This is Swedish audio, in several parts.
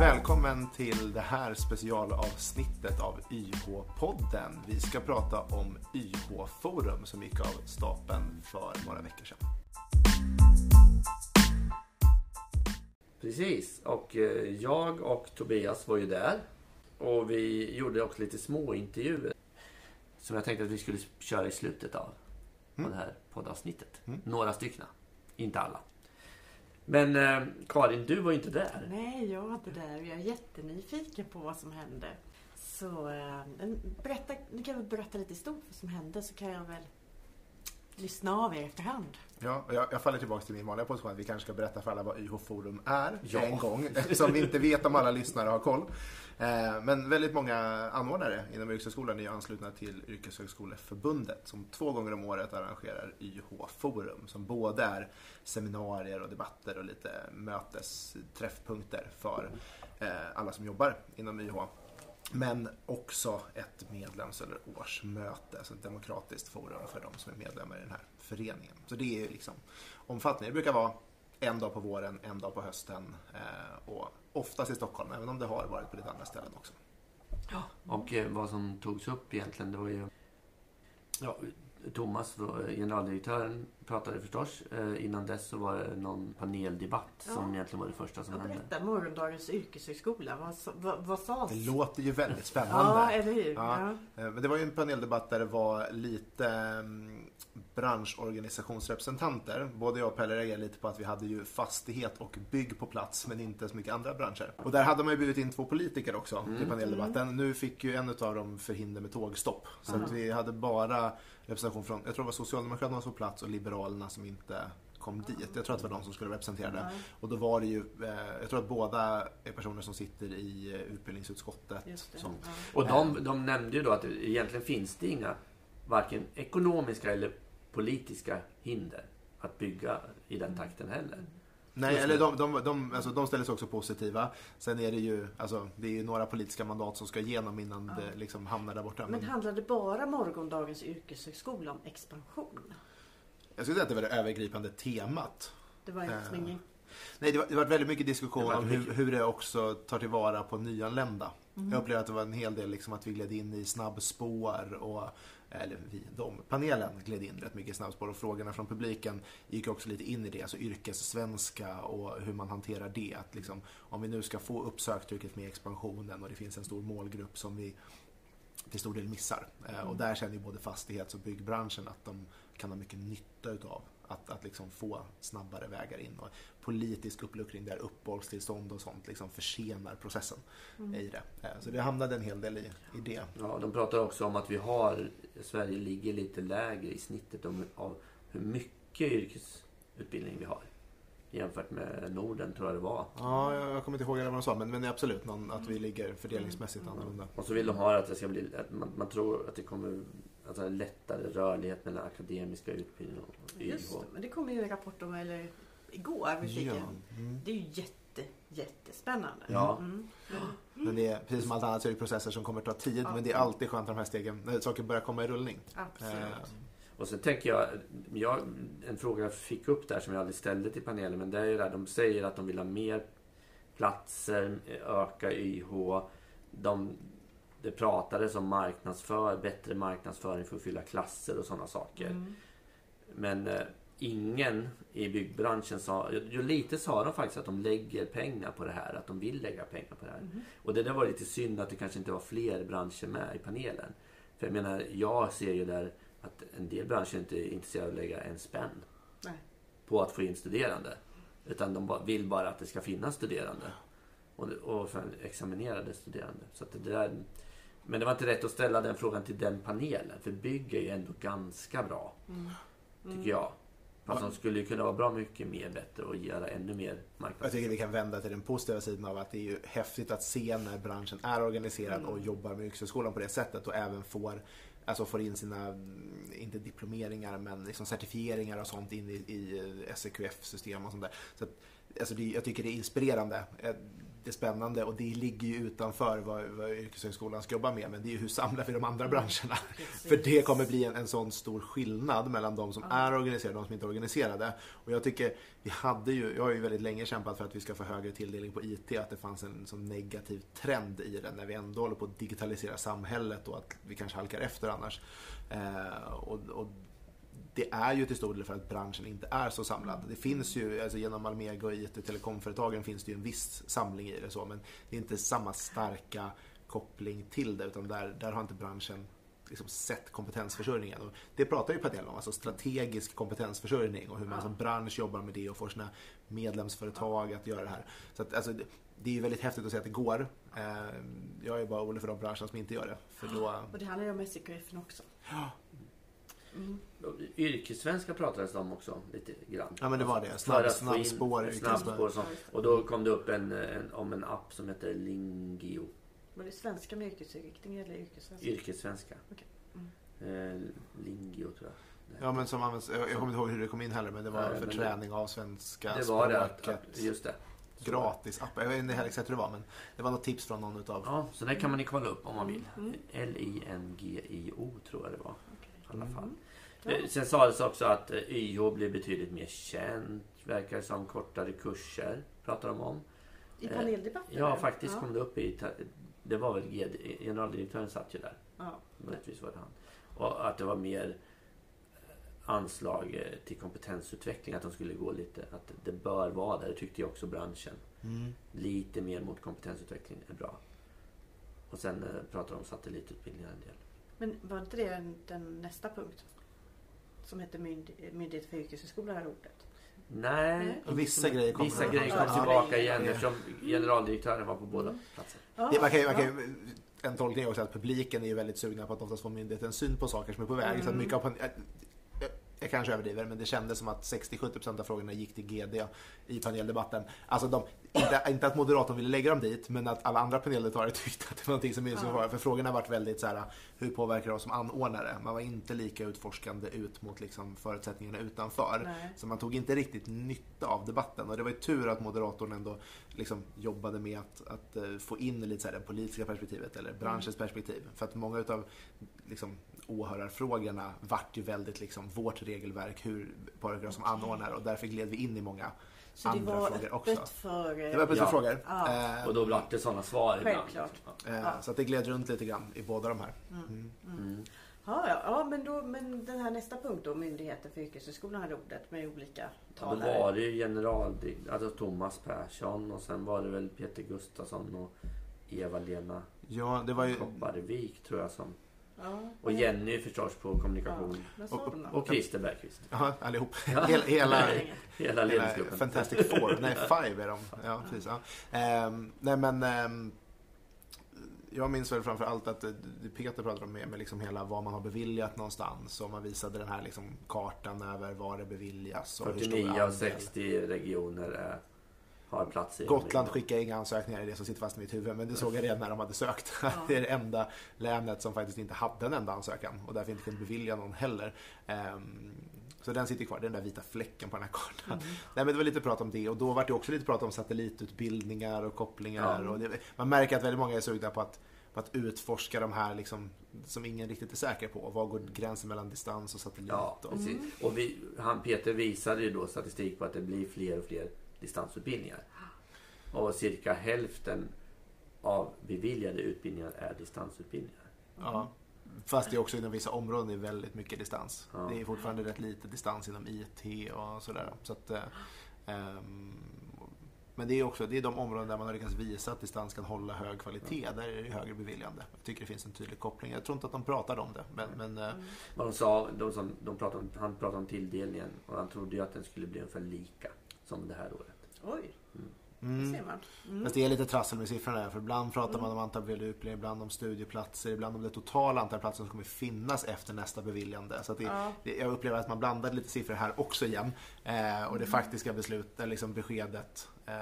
Välkommen till det här specialavsnittet av YH-podden. Vi ska prata om YH-forum som gick av stapeln för några veckor sedan. Precis, och eh, jag och Tobias var ju där. Och vi gjorde också lite små intervjuer som jag tänkte att vi skulle köra i slutet av Mm. det här poddavsnittet. Mm. Några stycken, inte alla. Men eh, Karin, du var ju inte där. Nej, jag var inte där. Jag är jättenyfiken på vad som hände. Så eh, berätta, ni kan väl berätta lite stort vad som hände så kan jag väl lyssna av er efterhand. Ja, jag, jag faller tillbaka till min vanliga position att vi kanske ska berätta för alla vad YH-forum är Ja. en gång. Eftersom vi inte vet om alla lyssnare har koll. Eh, men väldigt många anordnare inom yrkeshögskolan är anslutna till Yrkeshögskoleförbundet som två gånger om året arrangerar YH-forum som både är seminarier och debatter och lite mötesträffpunkter för eh, alla som jobbar inom YH. Men också ett medlems eller årsmöte, alltså ett demokratiskt forum för de som är medlemmar i den här föreningen. Så det är ju liksom omfattningen. Det brukar vara en dag på våren, en dag på hösten eh, och oftast i Stockholm, även om det har varit på lite andra ställen också. Och eh, vad som togs upp egentligen, det var ju... Ja, Thomas, var- generaldirektören, pratade förstås. Eh, innan dess så var det någon paneldebatt som Ja. egentligen var det första som hände. berätta, morgondagens yrkeshögskola. Vad, sa- vad, vad sades? Det låter ju väldigt spännande. Ja, eller hur? Ja. Ja. Eh, Men det var ju en paneldebatt där det var lite mm, branschorganisationsrepresentanter. Både jag och Pelle reagerade lite på att vi hade ju fastighet och bygg på plats men inte så mycket andra branscher. Och där hade man ju bjudit in två politiker också till paneldebatten. Nu fick ju en av dem förhinder med tågstopp. Så att vi hade bara representation från, jag tror det var Socialdemokraterna som var på plats och Liberalerna som inte kom dit. Jag tror att det var de som skulle representera det. Och då var det ju, eh, jag tror att båda är personer som sitter i eh, utbildningsutskottet. Och de, de nämnde ju då att egentligen finns det inga varken ekonomiska eller politiska hinder att bygga i den takten heller. Nej, eller de, de, de, alltså, de ställer sig också positiva. Sen är det ju, alltså, det är ju några politiska mandat som ska igenom innan det liksom hamnar där borta. Men handlade bara morgondagens yrkeshögskola om expansion? jag skulle säga att det var det övergripande temat. Det var liksom Eh, ingen... Nej, det var, det var väldigt mycket diskussion om hur, hur det också tar tillvara på nyanlända. Jag upplevde att det var en hel del liksom att vi gled in i snabbspår och eller vi, de, panelen gled in rätt mycket i snabbspår och frågorna från publiken gick också lite in i det, alltså yrkessvenska och hur man hanterar det. Att liksom, om vi nu ska få upp söktrycket med expansionen och det finns en stor målgrupp som vi till stor del missar. Mm. Och där känner ju både fastighets och byggbranschen att de kan ha mycket nytta utav att, att liksom få snabbare vägar in. Och politisk uppluckring där uppehållstillstånd och sånt liksom försenar processen i det. Eh, Så det hamnade en hel del i, i det. Ja, de pratar också om att vi har, Sverige ligger lite lägre i snittet om, av hur mycket yrkesutbildning vi har. Jämfört med Norden tror jag det var. Ja, jag jag kommer inte ihåg vad de sa, men, men det är absolut någon, att vi ligger fördelningsmässigt annorlunda. Och så vill de ha att det ska bli, att man, man tror att det kommer alltså lättare rörlighet mellan akademiska utbildning och YH. Just det, men det kom ju en rapport om, eller igår, vi fick Ja, en. mm. Det är ju jätte, jättespännande. Ja. Mm. Men det är, precis som allt annat så är det processer som kommer att ta tid, Ja. men det är alltid skönt när de här stegen, när saker börjar komma i rullning. Absolut. Eh, Och sen tänker jag, jag, en fråga jag fick upp där som jag aldrig ställde till panelen, men det är ju där de säger att de vill ha mer platser, öka YH. De, det pratades om marknadsför, bättre marknadsföring för att fylla klasser och sådana saker. Mm. Men eh, ingen i byggbranschen sa, jo lite sa de faktiskt att de lägger pengar på det här, att de vill lägga pengar på det här. Och det där var lite synd att det kanske inte var fler branscher med i panelen. För jag menar, jag ser ju där att en del branscher inte är intresserade av att lägga en spänn Nej. på att få in studerande. Utan de vill bara att det ska finnas studerande. Och, och examinerade studerande. Så att det där, men det var inte rätt att ställa den frågan till den panelen. För bygg är ju ändå ganska bra. Tycker jag. Fast de skulle ju kunna vara bra mycket mer bättre och göra ännu mer marknads... Jag tycker vi kan vända till den positiva sidan av att det är ju häftigt att se när branschen är organiserad och jobbar med yrkeshögskolan på det sättet och även får, alltså får in sina, mm, inte diplomeringar, men liksom certifieringar och sånt in i, i SEQF-system och sånt där. Så att, alltså det, jag tycker det är inspirerande. Spännande och det ligger ju utanför vad, vad yrkeshögskolan ska jobba med men det är ju hur samlar vi de andra branscherna? Precis. För det kommer bli en, en sån stor skillnad mellan de som är organiserade och de som inte är organiserade. Och jag tycker, vi hade ju, jag har ju väldigt länge kämpat för att vi ska få högre tilldelning på IT, att det fanns en sån negativ trend i det när vi ändå håller på att digitalisera samhället och att vi kanske halkar efter annars. Eh, och, och det är ju till stor del för att branschen inte är så samlad. Det finns ju, alltså genom Almega och IT telekomföretagen finns det ju en viss samling i det så, men det är inte samma starka koppling till det utan där, där har inte branschen liksom sett kompetensförsörjningen. Och det pratar ju panelen om, alltså strategisk kompetensförsörjning och hur man som bransch jobbar med det och får sina medlemsföretag att göra det här. Så att, alltså, det, är ju väldigt häftigt att se att det går. Eh, jag är bara orolig för de branscher som inte gör det. För då, Och det handlar ju om SEKF också. ja, Mm. Yrkessvenska pratades det om också lite grann. Ja, men det var det. Snabb- snabbspår, snabbspår. Ja, det. Och då kom det upp en, en, om en app som heter Lingio. Var det svenska med yrkesinriktning eller yrkessvenska? Yrkessvenska. Okej. Eh, Lingio tror jag. Ja men som används, jag, kommer inte ihåg hur det kom in heller men det var Nej, för det- träning av svenska det var det. Språket. att, just det. Så- Gratis app. Jag vet inte heller exakt hur det var men det var något tips från någon utav... Ja, så det kan man ju kolla upp om man vill. Mm. L-I-N-G-I-O tror jag det var. I alla fall. Ja. Eh, Sen sades också att eh, YH blir betydligt mer känt. Verkar som kortare kurser. Pratar de om. I Eh, paneldebatten? Ja, faktiskt ja. kom det upp i... Det var väl GD, generaldirektören satt ju där. Ja. Möjligtvis var det han. Och att det var mer eh, anslag eh, till kompetensutveckling. Att de skulle gå lite... Att det bör vara där. Det tyckte ju också branschen. Mm. Lite mer mot kompetensutveckling är bra. Och sen eh, pratar de om satellitutbildningar en del. Men var inte det den, den nästa punkt? Som heter mynd, Myndighet för yrkeshögskola, det här ordet? Nej. Och vissa så- grejer kom- vissa grejer kom Ja. tillbaka igen Ja. eftersom generaldirektören var på båda platser. Ja, Det, man kan, man kan, en tolkning är också att publiken är väldigt sugna på att oftast få myndighetens syn på saker som är på väg. Så att Mm. mycket av, jag, kanske överdriver men det kändes som att 60-70% av frågorna gick till GD i paneldebatten. Alltså de, inte, inte att moderatorn ville lägga dem dit men att alla andra paneldeltagare tyckte att det var någonting som är Ja. För frågorna har varit väldigt så här, hur påverkar det oss som anordnare? Man var inte lika utforskande ut mot liksom förutsättningarna utanför. Nej. Så man tog inte riktigt nytta av debatten och det var ju tur att moderatorn ändå liksom jobbade med att, att eh, få in lite så här det politiska perspektivet eller branschens perspektiv. För att många utav liksom, åhörarfrågorna vart ju väldigt liksom vårt regelverk, hur oss som anordnare och därför gled vi in i många Så det andra var frågor också. för... Det var öppet för Ja. frågor. Ja. Eh, Och då blev det sådana svar ibland. Självklart. Ja. eh, Ja. Så att det gled runt lite grann i båda de här. Mm. Mm. Ja, ja, ja men, då, men den här nästa punkt då, Myndigheten för yrkeshögskolan, hade ordet med olika Då talare. var det ju generaldirektör, alltså Thomas Persson och sen var det väl Peter Gustafsson och Eva-Lena Ja, det var ju... Kopparvik tror jag som. Ja, Och Jenny förstås på kommunikation. Och-? Och Christer Bergqvist. Ja, allihop. Ja. Hela, hela, Hela ledningsgruppen. Fantastic Four, nej Five är de. Ja, precis, ja. Ehm, nej men ehm, jag minns väl framför allt att eh, Peter pratade om med, med liksom hela vad man har beviljat någonstans och man visade den här liksom kartan över var det beviljas. Och hur stor 49 av andel. 60 regioner är, har platser. i Gotland skickar inga ansökningar, det är det som sitter fast i mitt huvud. Men det såg jag redan när de hade sökt. Ja. Det är det enda länet som faktiskt inte hade en enda ansökan och därför inte kunde bevilja någon heller. Ehm, så den sitter kvar, det är den där vita fläcken på den här kartan. Mm. Nej, men det var lite prat om det och då var det också lite prat om satellitutbildningar och kopplingar. Ja. Och det, man märker att väldigt många är sugna på att, på att utforska de här liksom, som ingen riktigt är säker på. Var går gränsen mellan distans och satellit? Ja, och, precis. Och vi, han Peter visade ju då statistik på att det blir fler och fler distansutbildningar. Och cirka hälften av beviljade utbildningar är distansutbildningar. ja. Fast det är också inom vissa områden är väldigt mycket distans. Ja. Det är fortfarande rätt lite distans inom IT och sådär. Så att, ehm, men det är också det är de områden där man har lyckats visa att distans kan hålla hög kvalitet. Där är det högre beviljande. Jag tycker det finns en tydlig koppling. Jag tror inte att de pratade om det. Men, men eh, Vad de sa, de som, de pratade han pratade om tilldelningen och han trodde ju att den skulle bli ungefär lika som det här året. Oj, det mm. ser man. Mm. Fast det är lite trassel med siffrorna där, för ibland pratar man om antal beviljade utbildningar, ibland om studieplatser, ibland om det totala antal platser som kommer finnas efter nästa beviljande. Så att det, Ja. det, jag upplever att man blandar lite siffror här också igen. Eh, och det Mm. faktiska beslutet, liksom beskedet eh,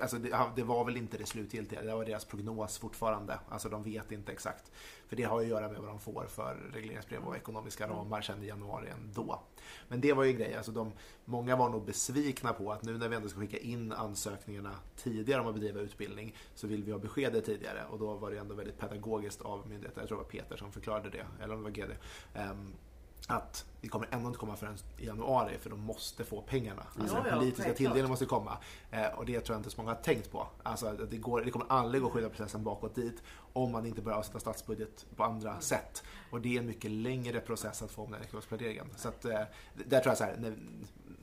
alltså det, det, var väl inte det slutgiltiga, det var deras prognos fortfarande. Alltså de vet inte exakt. För det har att göra med vad de får för regleringsbrev och ekonomiska Mm. ramar sen i januari ändå. Men det var ju en grej, alltså de, många var nog besvikna på att nu när vi ändå ska skicka in ansökningarna tidigare om att bedriva utbildning så vill vi ha beskedet tidigare och då var det ändå väldigt pedagogiskt av myndigheten, jag tror det var Peter som förklarade det, eller om det var GD. ehm, att vi kommer ändå inte komma förrän i januari för de måste få pengarna. Alltså Ja, den ja, politiska självklart. tilldelningen måste komma. Eh, och det tror jag inte så många har tänkt på. Alltså att det, går, det kommer aldrig gå att skydda processen bakåt dit om man inte börjar avsätta statsbudget på andra Mm. sätt. Och det är en mycket längre process att få om den ekonomiska planeringen. Så att, eh, där tror jag så här, när,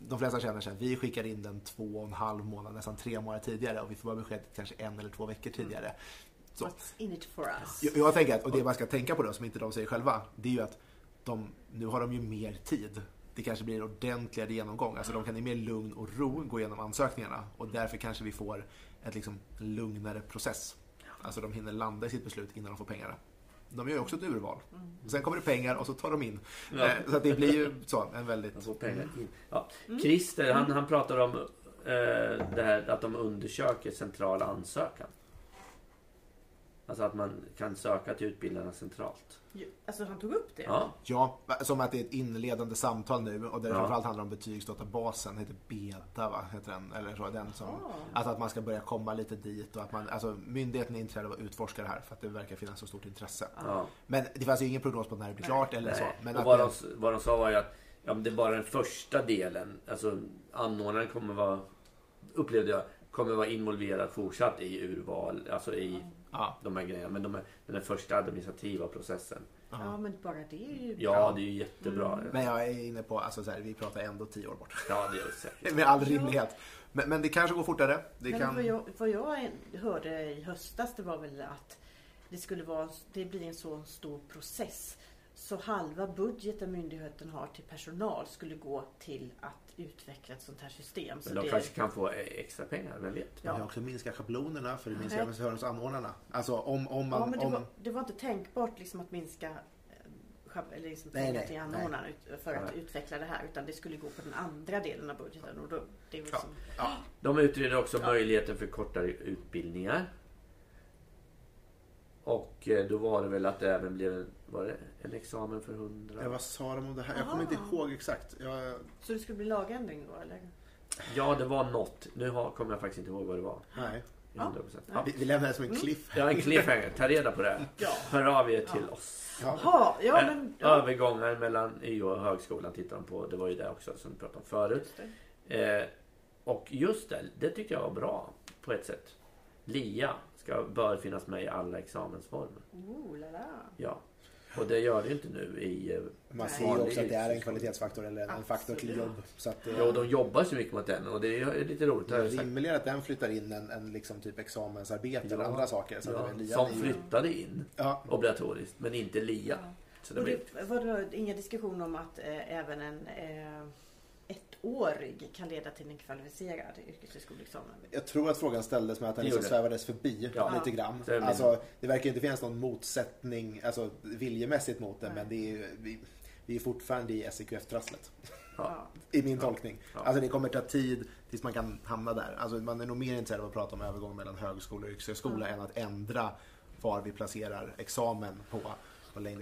de flesta känner sig vi skickar in den två och en halv månad, nästan tre månader tidigare och vi får bara besked kanske en eller två veckor tidigare. Så. What's in it for us? Jag, jag tänker att, och det man ska tänka på då, som inte de säger själva, det är ju att de, nu har de ju mer tid. Det kanske blir en ordentligare genomgång. Alltså de kan i mer lugn och ro gå igenom ansökningarna och därför kanske vi får ett liksom lugnare process. Alltså de hinner landa i sitt beslut innan de får pengarna. De gör ju också ett urval. Sen kommer det pengar och så tar de in. Ja. Eh, Så att det blir ju så, en väldigt... Pengar in. Ja. Christer, han, han pratar om eh, det här att de undersöker central ansökan. Alltså att man kan söka till utbildarna centralt. Alltså han tog upp det? Ja, Ja, som att det är ett inledande samtal nu och där det Ja. framförallt handlar om betygsdatabasen, heter Beta va? Heter den, eller så, den som, Ah. Alltså att man ska börja komma lite dit och att man, alltså myndigheten är intresserad av att utforska det här för att det verkar finnas så stort intresse. ja. Men det fanns ju ingen prognos på när det blir klart eller så. Nej. Men och vad, det, de, vad de sa var ju att ja, men det är bara den första delen. Alltså anordnaren kommer vara, upplevde jag, kommer vara involverad fortsatt i urval, alltså i ja, de här grejerna. Men de är, den första administrativa processen. Ja, men bara det är ju Ja, det är ju jättebra. men jag är inne på, alltså så här, vi pratar ändå tio år bort. Ja, det gör det säkert. Med all rimlighet. Men, men det kanske går fortare. Det Men kan... vad, jag, vad jag hörde i höstas det var väl att det skulle vara, det blir en så stor process. Så halva budgeten myndigheten har till personal skulle gå till att utveckla ett sånt här system. Så Men de det, kanske kan få extra pengar, vem vet? Man Ja. kan också minska schablonerna för det minskar även för hos anordnarna. Alltså om, om man... ja, men det, om, var, det var inte tänkbart liksom att minska eh, eller liksom Nej, pengar nej, till nej. anordnaren för att Nej. utveckla det här. Utan det skulle gå på den andra delen av budgeten. Och då, det är väl Ja. ja, De utreder också möjligheten för kortare utbildningar. Och eh, då var det väl att det även blev en, var det en examen för 100? Ja, vad sa de om det här? Jag kommer inte ihåg exakt. Jag, så det skulle bli lagändring då eller? Ja, det var något. Nu har, kommer jag faktiskt inte ihåg vad det var. nej. 100%. Ja. Vi, vi lämnar det som en cliff. Ja, en cliffhanger. Ta reda på det. Ja. Hör av er till oss. Ja. Jaha, ja Eh, men... Ja, Övergångar mellan YO och högskolan tittar de på. Det var ju det också som vi pratade om förut. just. Eh, och just det, det tyckte jag var bra på ett sätt. LIA ska, bör finnas med i alla examensformer. Oh, la la. Ja. Och det gör det ju inte nu i... eh, Man ser ju också att det är en kvalitetsfaktor eller en faktor till Absolut. jobb. Så att det Jo, de jobbar så mycket mot den och det är lite roligt. det är rimligare att den flyttar in än, än liksom typ examensarbete eller Ja. andra saker. Så Ja, att det är lian som flyttade in Ja, obligatoriskt, men inte LIA. Så det Och blir, det var det inga diskussioner om att eh, även en eh, ettårig kan leda till en kvalificerad yrkeshögskoleexamen? jag tror att frågan ställdes med att den liksom svävades förbi Ja. lite grann. Det Alltså, det verkar inte finnas någon motsättning alltså, viljemässigt mot det, Nej. men det är vi, vi är fortfarande i SEQF-trasslet. ja. I min tolkning. Ja. Alltså det kommer ta tid tills man kan hamna där. Alltså man är nog mer intresserad av att prata om övergång mellan högskola och yrkeshögskola än att ändra var vi placerar examen på.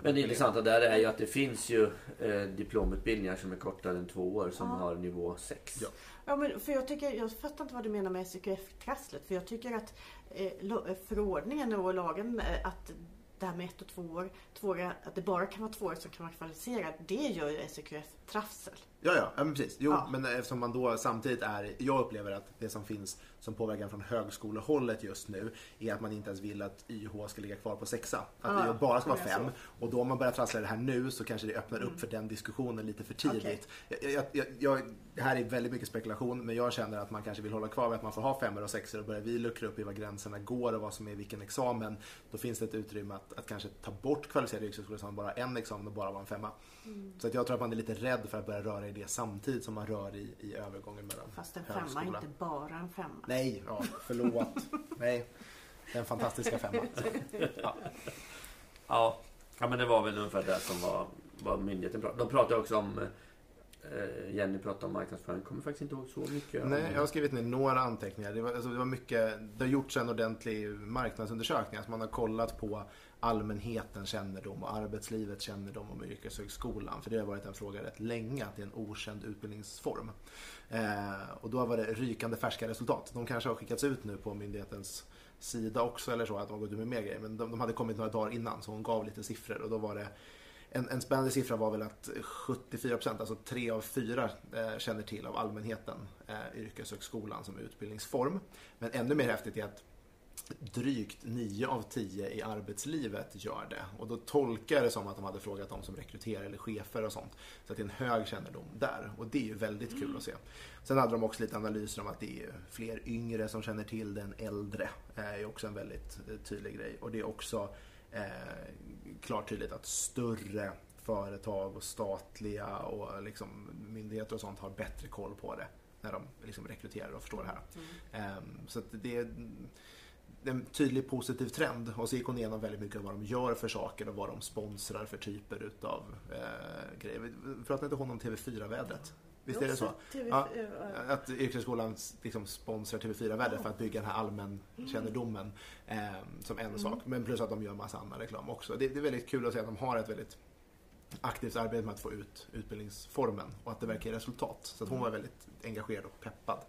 Men det intressanta där är ju att det finns ju eh, diplomutbildningar som är kortare än två år som Ja. har nivå 6. Ja. Ja, men för jag, tycker, jag fattar inte vad du menar med SEQF-trasslet. För jag tycker att eh, eh, förordningen och lagen, eh, att det här med ett och två år, två år, att det bara kan vara två år som kan vara kvalificerad, det gör ju SEQF-trassel. Ja, ja, ja men precis. Jo, Ja. men eftersom man då samtidigt är, jag upplever att det som finns som påverkan från högskolehållet just nu är att man inte ens vill att YH ska ligga kvar på sexa. Att Ja, YH bara ska vara fem. Och då om man börjar trassla det här nu så kanske det öppnar upp för den diskussionen lite för tidigt. Jag, jag, jag, jag, det här är väldigt mycket spekulation men jag känner att man kanske vill hålla kvar vid att man får ha femmor och sexor och börjar vi luckra upp i var gränserna går och vad som är vilken examen. Då finns det ett utrymme att, att kanske ta bort kvalificerad yrkeshögskoleexamen, bara en examen och bara vara en femma. Så att jag tror att man är lite rädd för att börja röra i det samtidigt som man rör i, i övergången mellan Fast en femma är inte bara en femma. Nej, ja, förlåt. Nej, den fantastiska femman. Ja. Ja. ja, men det var väl ungefär det som var vad myndigheten pratade De pratade också om Eh, Jenny pratade om marknadsföring. Kommer faktiskt inte ihåg så mycket. Nej, jag har skrivit ner några anteckningar. Det, var, alltså, det, var mycket, det har gjorts en ordentlig marknadsundersökning. Alltså man har kollat på allmänhetens kännedom och arbetslivets kännedom om yrkeshögskolan. För det har varit en fråga rätt länge att det är en okänd utbildningsform. Eh, och då var det rykande färska resultat. De kanske har skickats ut nu på myndighetens sida också eller så, att de har gått ut med mer grejer. Men de, de hade kommit några dagar innan så hon gav lite siffror och då var det en, en spännande siffra var väl att 74 procent, alltså tre av fyra, eh, känner till av allmänheten eh, yrkeshögskolan som utbildningsform. Men ännu mer häftigt är att drygt 9 av 10 i arbetslivet gör det. Och då tolkar jag det som att de hade frågat dem som rekryterar eller chefer och sånt. Så att det är en hög kännedom där. Och det är ju väldigt kul att se. Sen hade de också lite analyser om att det är fler yngre som känner till det än äldre. Det är också en väldigt eh, tydlig grej. Och det är också eh, klart tydligt att större företag och statliga och liksom myndigheter och sånt har bättre koll på det när de liksom rekryterar och förstår det här. Mm. Um, så det är en tydlig positiv trend och så gick hon igenom väldigt mycket av vad de gör för saker och vad de sponsrar för typer utav eh, grejer. Pratade inte hon om TV4-vädret? Visst är det så? Ja, att yrkeshögskolan liksom sponsrar TV4-vädret för att bygga den här allmänkännedomen eh, som en mm. sak. Men plus att de gör massa annan reklam också. Det, det, är väldigt kul att se att de har ett väldigt aktivt arbete med att få ut utbildningsformen och att det verkar ge resultat. Så att hon var väldigt engagerad och peppad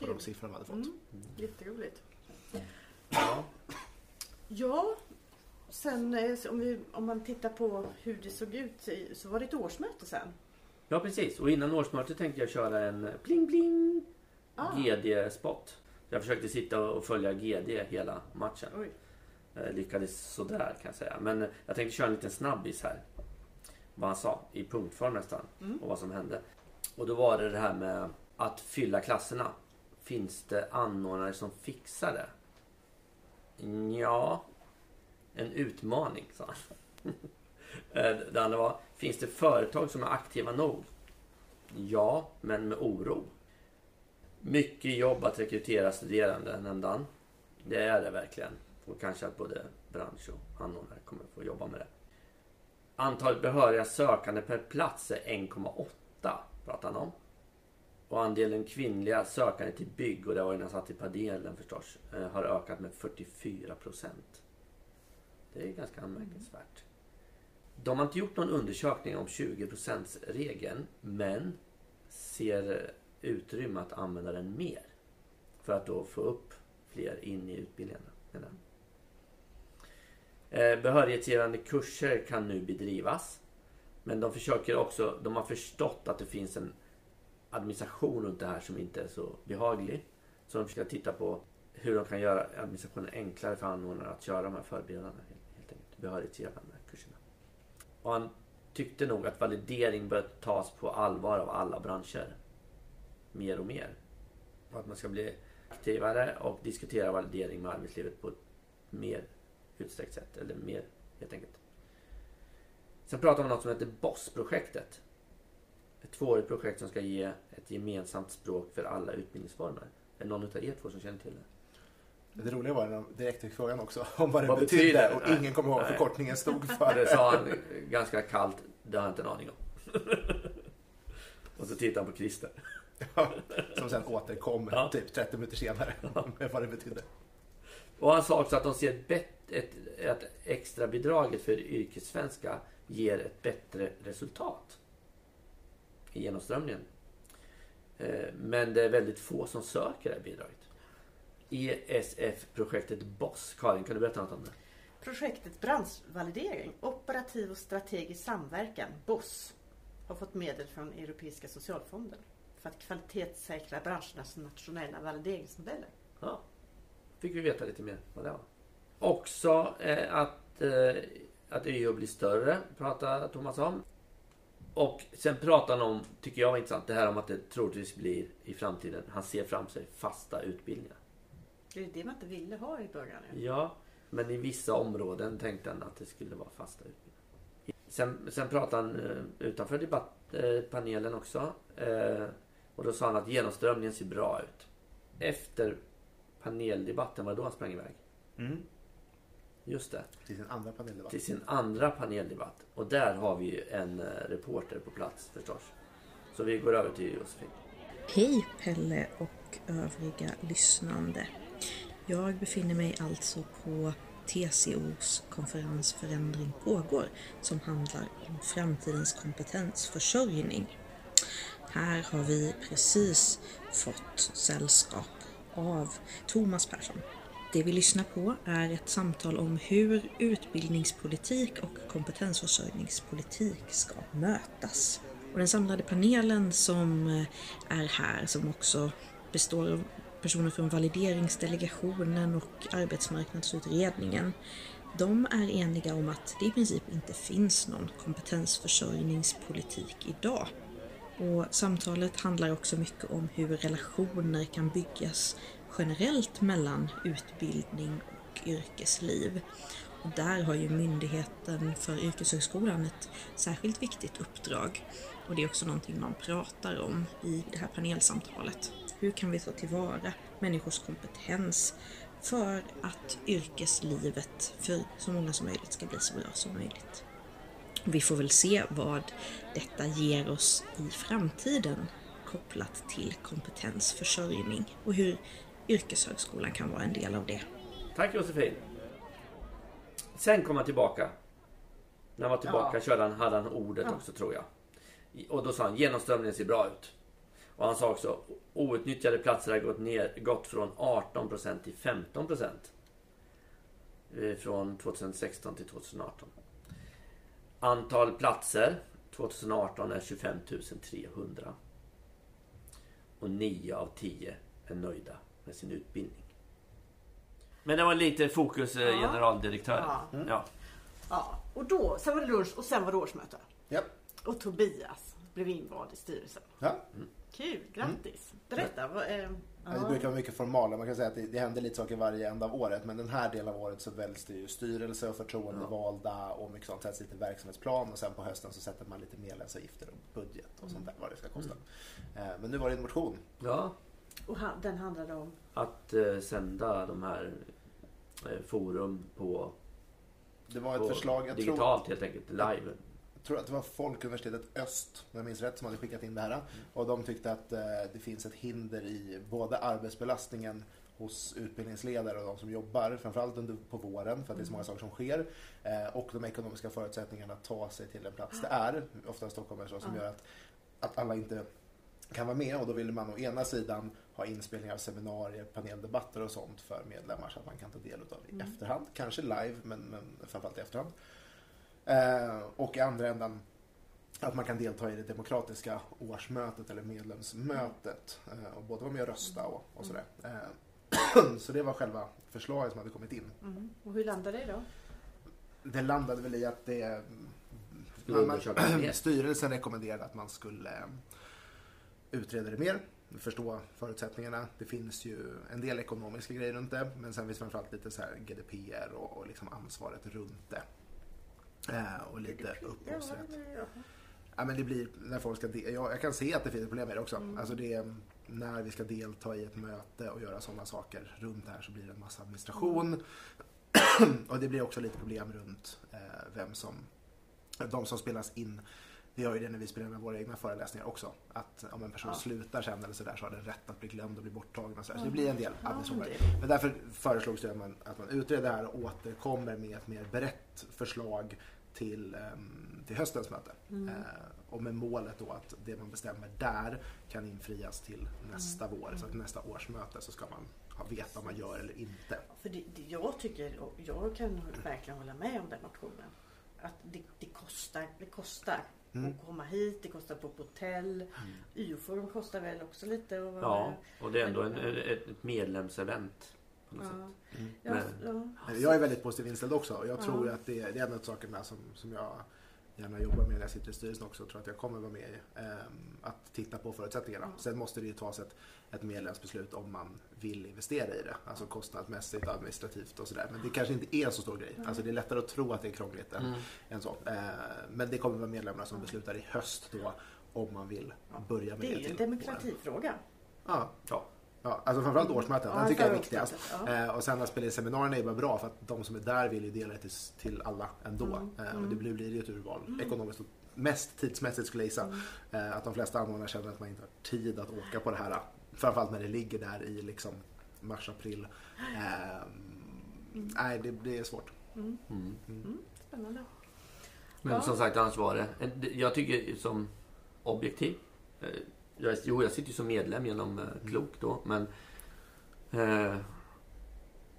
på de siffror de hade fått. Mm. Jätteroligt. Ja. ja. Sen eh, om, vi, om man tittar på hur det såg ut så var det ett årsmöte sen. Ja precis och innan årsmötet tänkte jag köra en pling pling ah. GD-spot. Jag försökte sitta och följa GD hela matchen. Oj. Eh, lyckades sådär kan jag säga. Men jag tänkte köra en liten snabbis här. Vad han sa i punktform nästan. Mm. Och vad som hände. Och då var det det här med att fylla klasserna. Finns det anordnare som fixar det? Ja, en utmaning sa han. Eh, det andra var, finns det företag som är aktiva nog? Ja, men med oro. Mycket jobb att rekrytera studerande, nämnde han. Det är det verkligen. Och kanske att både bransch och anordnare kommer få jobba med det. Antalet behöriga sökande per plats är 1,8 pratar han om. Och andelen kvinnliga sökande till bygg, och det var ju satt i panelen förstås, eh, har ökat med 44 procent. Det är ganska anmärkningsvärt. De har inte gjort någon undersökning om 20% regeln men ser utrymme att använda den mer. För att då få upp fler in i utbildningarna. Eh, behörighetsgivande kurser kan nu bedrivas. Men de försöker också, de har förstått att det finns en administration runt det här som inte är så behaglig. Så de ska titta på hur de kan göra administrationen enklare för anordnare att köra de här förberedande, helt enkelt, behörighetsgivande kurserna. Och han tyckte nog att validering bör tas på allvar av alla branscher. Mer och mer. Och att man ska bli aktivare och diskutera validering med arbetslivet på ett mer utsträckt sätt. Eller mer, helt enkelt. Sen pratar man om något som heter BOSS-projektet ett tvåårigt projekt som ska ge ett gemensamt språk för alla utbildningsformer. Är det någon av er två som känner till det? Det roliga var när de direkt fick frågan också om vad det vad betydde betyder? och Nej. ingen kom ihåg vad förkortningen stod för. Det sa han ganska kallt, det har jag inte en aning om. och så tittade han på Christer. Ja, som sen återkom ja. typ 30 minuter senare med vad det betydde. Och han sa också att de ser ett, ett, ett extra bidraget för yrkessvenska ger ett bättre resultat i genomströmningen. Eh, men det är väldigt få som söker det här bidraget. ESF-projektet BOSS. Karin, kan du berätta något om det? Projektet Branschvalidering, operativ och strategisk samverkan, BOSS, har fått medel från Europeiska socialfonden för att kvalitetssäkra branschernas nationella valideringsmodeller. Ja, fick vi veta lite mer vad det var. Också eh, att, eh, att YO blir större, pratar Thomas om. Och sen pratar han om, tycker jag var intressant, det här om att det troligtvis blir i framtiden, han ser fram sig fasta utbildningar. Det är det man inte ville ha i början. Ja, men i vissa områden tänkte han att det skulle vara fasta utbildningar. Sen, sen pratade han uh, utanför debattpanelen uh, också. Uh, och då sa han att genomströmningen ser bra ut. Efter paneldebatten, var det då han sprang iväg? Mm. Just det. Till sin andra paneldebatt. Till sin andra paneldebatt. Och där har vi ju en eh, reporter på plats förstås. Så vi går över till Josefin. Hej Pelle och övriga lyssnande. Jag befinner mig alltså på TCOs konferens Förändring pågår som handlar om framtidens kompetensförsörjning. Här har vi precis fått sällskap av Thomas Persson. Det vi lyssnar på är ett samtal om hur utbildningspolitik och kompetensförsörjningspolitik ska mötas. Och den samlade panelen som eh, är här, som också består av personer från valideringsdelegationen och arbetsmarknadsutredningen, de är eniga om att det i princip inte finns någon kompetensförsörjningspolitik idag. Och samtalet handlar också mycket om hur relationer kan byggas generellt mellan utbildning och yrkesliv. Och där har ju Myndigheten för yrkeshögskolan ett särskilt viktigt uppdrag. Och det är också någonting man pratar om i det här panelsamtalet. Hur kan vi ta tillvara människors kompetens för att yrkeslivet för så många som möjligt ska bli så bra som möjligt? Vi får väl se vad detta ger oss i framtiden kopplat till kompetensförsörjning och hur yrkeshögskolan kan vara en del av det. Tack Josefin. Sen kom han tillbaka. När han var tillbaka Ja. körde han, hade han ordet Ja. också tror jag. Och då sa han genomströmningen ser bra ut. Och han sa också outnyttjade platser har gått, ner, gått från 18% till 15%. Eh, Från 2016 till 2018. Antal platser 2018 är 25 300. Och 9 av 10 är nöjda med sin utbildning. Men det var lite fokus eh, Ja. generaldirektören. Ja. Ja. Ja, och då, sen var det lunch och sen var det årsmöte. Ja. Och Tobias blev invald i styrelsen. Ja. Kul, grattis. Berätta. Vad, eh, Ja, Det brukar vara mycket formaler. Man kan säga att det, det händer lite saker varje ända av året. Men den här delen av året så väljs det ju styrelse och förtroendevalda och mycket sånt. Sätts lite verksamhetsplan och sen på hösten så sätter man lite medlemsavgifter och budget och sånt där vad det ska kosta. Eh, Men nu var det en motion. ja. Och den handlade om? Att eh, sända de här eh, forum på, Det var ett på förslag, jag tror, digitalt helt enkelt, live. jag tror att det var Folkuniversitetet Öst, om jag minns rätt, som hade skickat in det här. Och de tyckte att eh, det finns ett hinder i både arbetsbelastningen hos utbildningsledare och de som jobbar, framförallt under, på våren för att det är så många saker som sker. Eh, och de ekonomiska förutsättningarna att ta sig till den plats det är, ofta Stockholm är så, som Ja. gör att, att alla inte kan vara med och då ville man å ena sidan ha inspelningar av seminarier, paneldebatter och sånt för medlemmar så att man kan ta del av i efterhand. Kanske live men, men framförallt i efterhand. Eh, och i andra ändan att man kan delta i det demokratiska årsmötet eller medlemsmötet eh, och både vara med och rösta och, och sådär. Eh, så det var själva förslaget som hade kommit in. Mm. Och hur landade det då? Det landade väl i att det undersökas mer. styrelsen rekommenderade att man skulle eh, utreda det mer, förstå förutsättningarna. Det finns ju en del ekonomiska grejer runt det, men sen finns framförallt lite så här GDPR och, och liksom ansvaret runt det. Eh, och lite upphovsrätt. Ja, men det blir när folk ska jag, jag kan se att det finns ett problem med det också. Mm. Alltså det är, när vi ska delta i ett möte och göra sådana saker runt det här så blir det en massa administration. och det blir också lite problem runt eh, vem som, de som spelas in. Vi har ju det när vi spelar med våra egna föreläsningar också. Att om en person Ja. slutar sen eller sådär så har den rätt att bli glömd och bli borttagen. Och så, där. så det blir en del Ja, administration. det- Men därför föreslogs det att man, att man utreder det här och återkommer med ett mer brett förslag till, ehm, till höstens möte. Mm. Eh, och med målet då att det man bestämmer där kan infrias till nästa Mm. vår. Så att nästa årsmöte så ska man veta om man gör eller inte. För det, det, jag tycker, jag kan verkligen hålla med om den motionen. Att det, det kostar, det kostar Mm. att komma hit, det kostar på hotell. YO-forum kostar väl också lite. Och, Ja, och det är ändå en, ett medlemsevent. På något ja. sätt. Ja, Men- ja. Jag är väldigt positivt inställd också. och Jag Ja. tror att det, det är en av sakerna som, som jag gärna jobbar med när jag sitter i styrelsen också. Jag tror att jag kommer vara med i. ehm, att titta på förutsättningarna. Ja. Sen måste det ju tas ett, ett medlemsbeslut om man vill investera i det. Alltså kostnadsmässigt, administrativt och sådär. Men det kanske inte är en så stor grej. Alltså det är lättare att tro att det är krångligt än, Mm. än så. Eh, men det kommer vara medlemmarna som beslutar i höst då om man vill börja med Det det, är ju en demokratifråga. Ja, Ja. Ja, alltså framförallt årsmöten. Ja, den tycker jag är viktigast. årsmötet, ja. Eh, och sen att spela in seminarierna är bara bra för att de som är där vill ju dela det till, till alla ändå. Mm, Eh, och mm. det blir, blir ju ett urval, ekonomiskt och mest tidsmässigt skulle jag gissa. Mm. Eh, att de flesta anordnare känner att man inte har tid att åka på det här. Framförallt när det ligger där i liksom mars, april. Eh, Nej, det, det är svårt. Mm. Mm, spännande. Men Ja. som sagt, annars var det- Jag tycker som objektiv. Jag, jo, jag sitter ju som medlem genom eh, Klok då, men eh,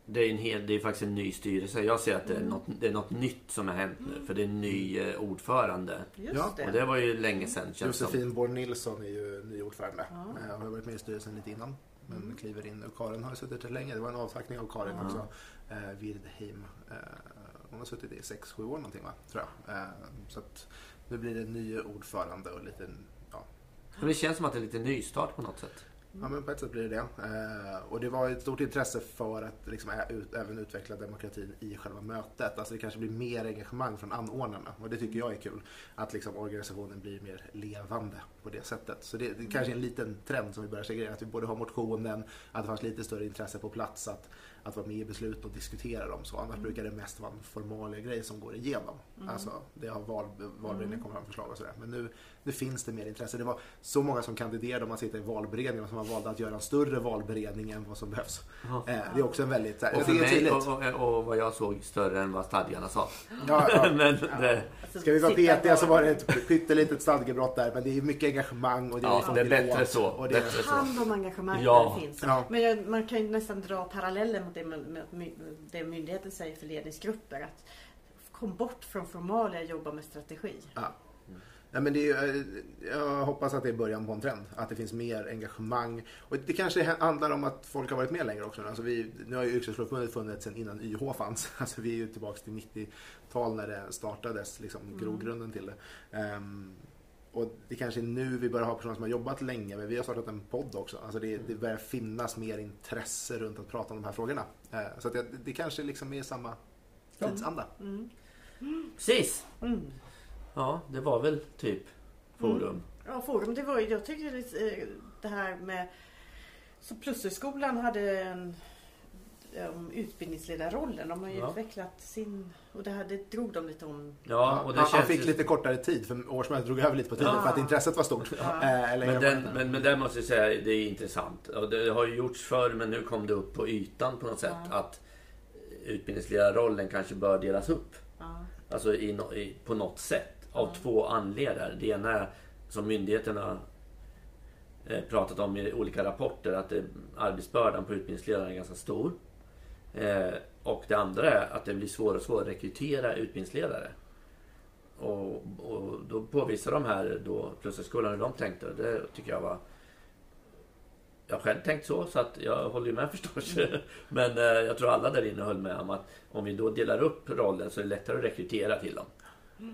det är, en hel, det är faktiskt en ny styrelse. Jag ser att det är, något, det är något nytt som har hänt nu, för det är en ny eh, ordförande. Just Ja, det. Och det var ju länge sedan känns. Josefin Born Nilsson är ju ny ordförande. Ja. Eh, har varit med i styrelsen lite innan. Men Mm. kliver in och Karin har suttit där länge. Det var en avtackning av Karin Ja. också. Eh, Wirdheim. Eh, hon har suttit i 6-7 år någonting va? Tror jag. Eh, så att nu blir det en ny ordförande och lite men det känns som att det är lite nystart på något sätt. Ja, men på ett sätt blir det det. Eh, och det var ett stort intresse för att liksom, ut, även utveckla demokratin i själva mötet. Alltså det kanske blir mer engagemang från anordnarna och det tycker jag är kul. Att liksom, organisationen blir mer levande på det sättet. Så det, det kanske är en liten trend som vi börjar se. Att vi både har motionen, att det fanns lite större intresse på plats att, att vara med i beslut och diskutera dem. Så annars brukar det mest vara en formalia grej som går igenom. Alltså det har val, valberedningen kommit fram förslag och sådär. Men nu, nu finns det mer intresse. Det var så många som kandiderade om man sitter i valberedningen som har valt att göra en större valberedning än vad som behövs. Eh, det är också en väldigt... här- Och, för det är mig, och, och, och vad jag såg större än vad stadgarna sa. Ja, ja. Men det, Alltså, Ska vi vara petiga så var det ett pyttelitet stadgebrott där men det är mycket engagemang och det är Ja, det är bättre så. Och det, så. hand om engagemang Ja. finns. Ja. Men man kan ju nästan dra paralleller mot det, det myndigheten säger för ledningsgrupper. Att kom bort från formalia och jobba med strategi. Ja. Ja, men det är, eh, jag hoppas att det är början på en trend. Att det finns mer engagemang. Och det kanske handlar om att folk har varit med längre också. Alltså vi, nu har ju Yrkesförbundet funnits sedan innan YH fanns. Alltså vi är ju tillbaka till 90-tal när det startades, liksom grogrunden till det. Ehm, och det kanske är nu vi börjar ha personer som har jobbat länge, men vi har startat en podd också. Alltså det, det börjar finnas mer intresse runt att prata om de här frågorna. Eh, så att det, det kanske liksom är samma tidsanda. Mm. precis. Mm. Ja, det var väl typ forum. Ja, forum, det var ju, jag tycker det, eh, det här med... Så Plushögskolan hade en om utbildningsledarrollen. De har ju Ja. utvecklat sin... Och det, här, det drog de lite om. Ja, och det han, han känns fick ju- lite kortare tid för årsmötet drog över lite på tiden Ja. för att intresset var stort. Ja. Eh, eller Men, den, men, men där måste jag säga, det är intressant. Och det har ju gjorts förr, men nu kom det upp på ytan på något sätt. Ja. Att utbildningsledarrollen kanske bör delas upp. Ja. Alltså i, i, på något sätt. Av två anledningar. Det ena är som myndigheterna eh, pratat om i olika rapporter att det, arbetsbördan på utbildningsledare är ganska stor. Eh, och det andra är att det blir svårare och svårare att rekrytera utbildningsledare. Och, och då påvisar de här då Plushögskolan hur de tänkte. och Det tycker jag var... Jag har själv tänkt så, så att jag håller ju med förstås. Men eh, jag tror alla där inne höll med om att om vi då delar upp rollen så är det lättare att rekrytera till dem.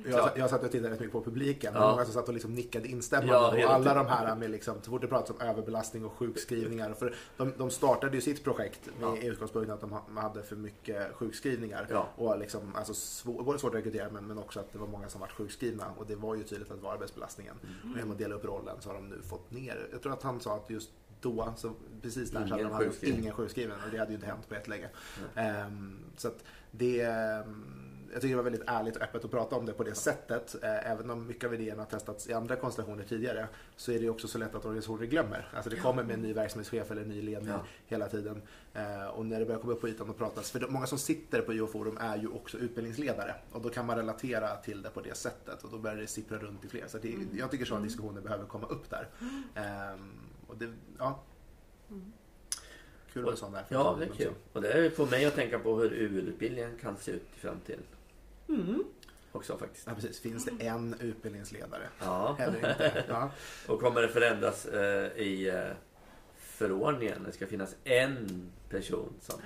Jag, jag satt och tittade rätt mycket på publiken. Ja. många som satt och liksom nickade instämmande. Ja, och alla de här med liksom, så fort det pratas om överbelastning och sjukskrivningar. För de, de startade ju sitt projekt med Ja. utgångspunkten att de ha- hade för mycket sjukskrivningar. Ja. Och liksom, alltså, svår, både svårt att rekrytera men, men också att det var många som var sjukskrivna. Och det var ju tydligt att det var arbetsbelastningen. Mm. Och genom att dela upp rollen så har de nu fått ner. Jag tror att han sa att just då, så precis där så hade de hade sjukskrivning. ingen sjukskrivning. Och det hade ju inte hänt på ett läge. Ehm, så att det, ehm, jag tycker det var väldigt ärligt och öppet att prata om det på det sättet. Eh, även om mycket av idéerna har testats i andra konstellationer tidigare så är det också så lätt att organisationer glömmer. Alltså det kommer med en ny verksamhetschef eller en ny ledning Ja. hela tiden. Eh, och när det börjar komma upp på ytan och pratas, för många som sitter på IO-forum är ju också utbildningsledare och då kan man relatera till det på det sättet och då börjar det sippra runt i fler. Så det, jag tycker sådana diskussioner behöver komma upp där. Ehm, och det, ja. Kul med sådana. Ja, det är kul. Och det får mig att tänka på hur UL-utbildningen kan se ut i framtiden. Mm. Också faktiskt. Ja, precis. Finns det en utbildningsledare? Ja. Eller inte? Ja. Och kommer det förändras eh, i eh, förordningen? Det ska finnas en person som...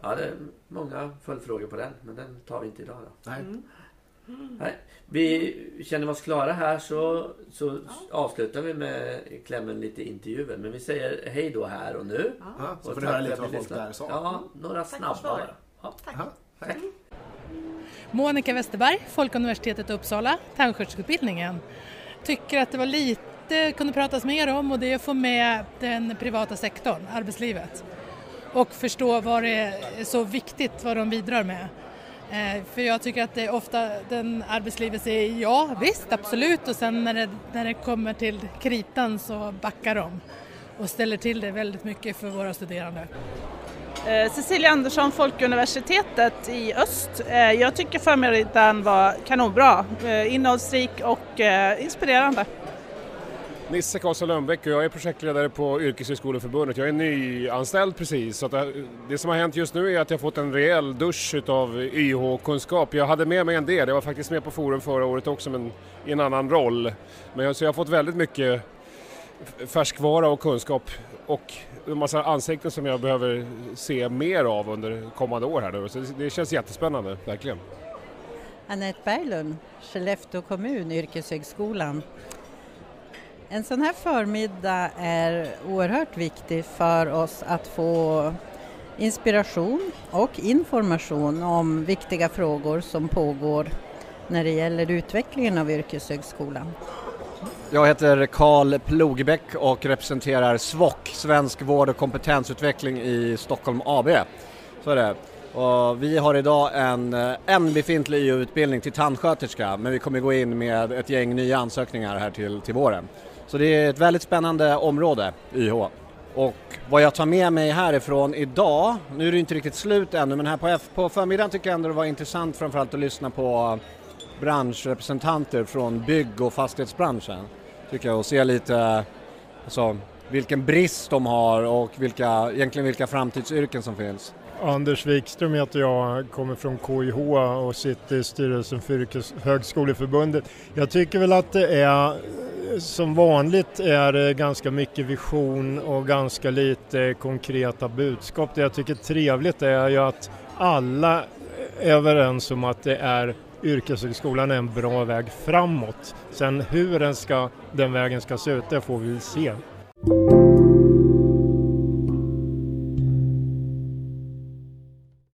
Ja, det är många följdfrågor på den, men den tar vi inte idag då. Nej. Nej, vi känner oss klara här så, så avslutar vi med klämmen lite intervjuer. Men vi säger hej då här och nu. Ja, så Och får ni höra tack lite vad folk där sa. Ja, några snabba bara. Ja. Tack. Aha, tack. Monica Westerberg, Folkuniversitetet Uppsala, tandsköterskeutbildningen. Tycker att det var lite, kunde pratas mer om och det är att få med den privata sektorn, arbetslivet. Och förstå vad det är så viktigt vad de bidrar med. Eh, för jag tycker att det är ofta den arbetslivet säger ja visst absolut och sen när det, när det kommer till kritan så backar de och ställer till det väldigt mycket för våra studerande. Eh, Cecilia Andersson, Folkuniversitetet i Öst. Eh, jag tycker förmiddagen var kanonbra, eh, innehållsrik och inspirerande. Nisse Karlsson Lönnbäck och jag är projektledare på Yrkeshögskoleförbundet. Jag är nyanställd precis så det, det, som har hänt just nu är att jag fått en rejäl dusch utav YH-kunskap. Jag hade med mig en del, jag var faktiskt med på forum förra året också men i en annan roll. Men jag, så jag har fått väldigt mycket färskvara och kunskap och en massa ansikten som jag behöver se mer av under kommande år här nu. Så det känns jättespännande, verkligen. Anette Berglund, Skellefteå kommun, Yrkeshögskolan. En sån här förmiddag är oerhört viktig för oss att få inspiration och information om viktiga frågor som pågår när det gäller utvecklingen av yrkeshögskolan. Jag heter Karl Plogbäck och representerar SVOK, Svensk vård och kompetensutveckling i Stockholm AB. Så är det. Och vi har idag en, eh, en befintlig EU-utbildning till tandsköterska men vi kommer gå in med ett gäng nya ansökningar här till, till våren. Så det är ett väldigt spännande område, YH. Och vad jag tar med mig härifrån idag, nu är det inte riktigt slut ännu men här på, F, på förmiddagen tycker jag ändå det var intressant framförallt att lyssna på branschrepresentanter från bygg och fastighetsbranschen. Tycker jag och se lite alltså, vilken brist de har och vilka, egentligen vilka framtidsyrken som finns. Anders Wikström heter jag, kommer från KIH och sitter i styrelsen för Yrkeshögskoleförbundet. Jag tycker väl att det är som vanligt är det ganska mycket vision och ganska lite konkreta budskap. Det jag tycker är trevligt är ju att alla är överens om att det är yrkeshögskolan är en bra väg framåt. Sen hur den, ska, den vägen ska se ut, det får vi se.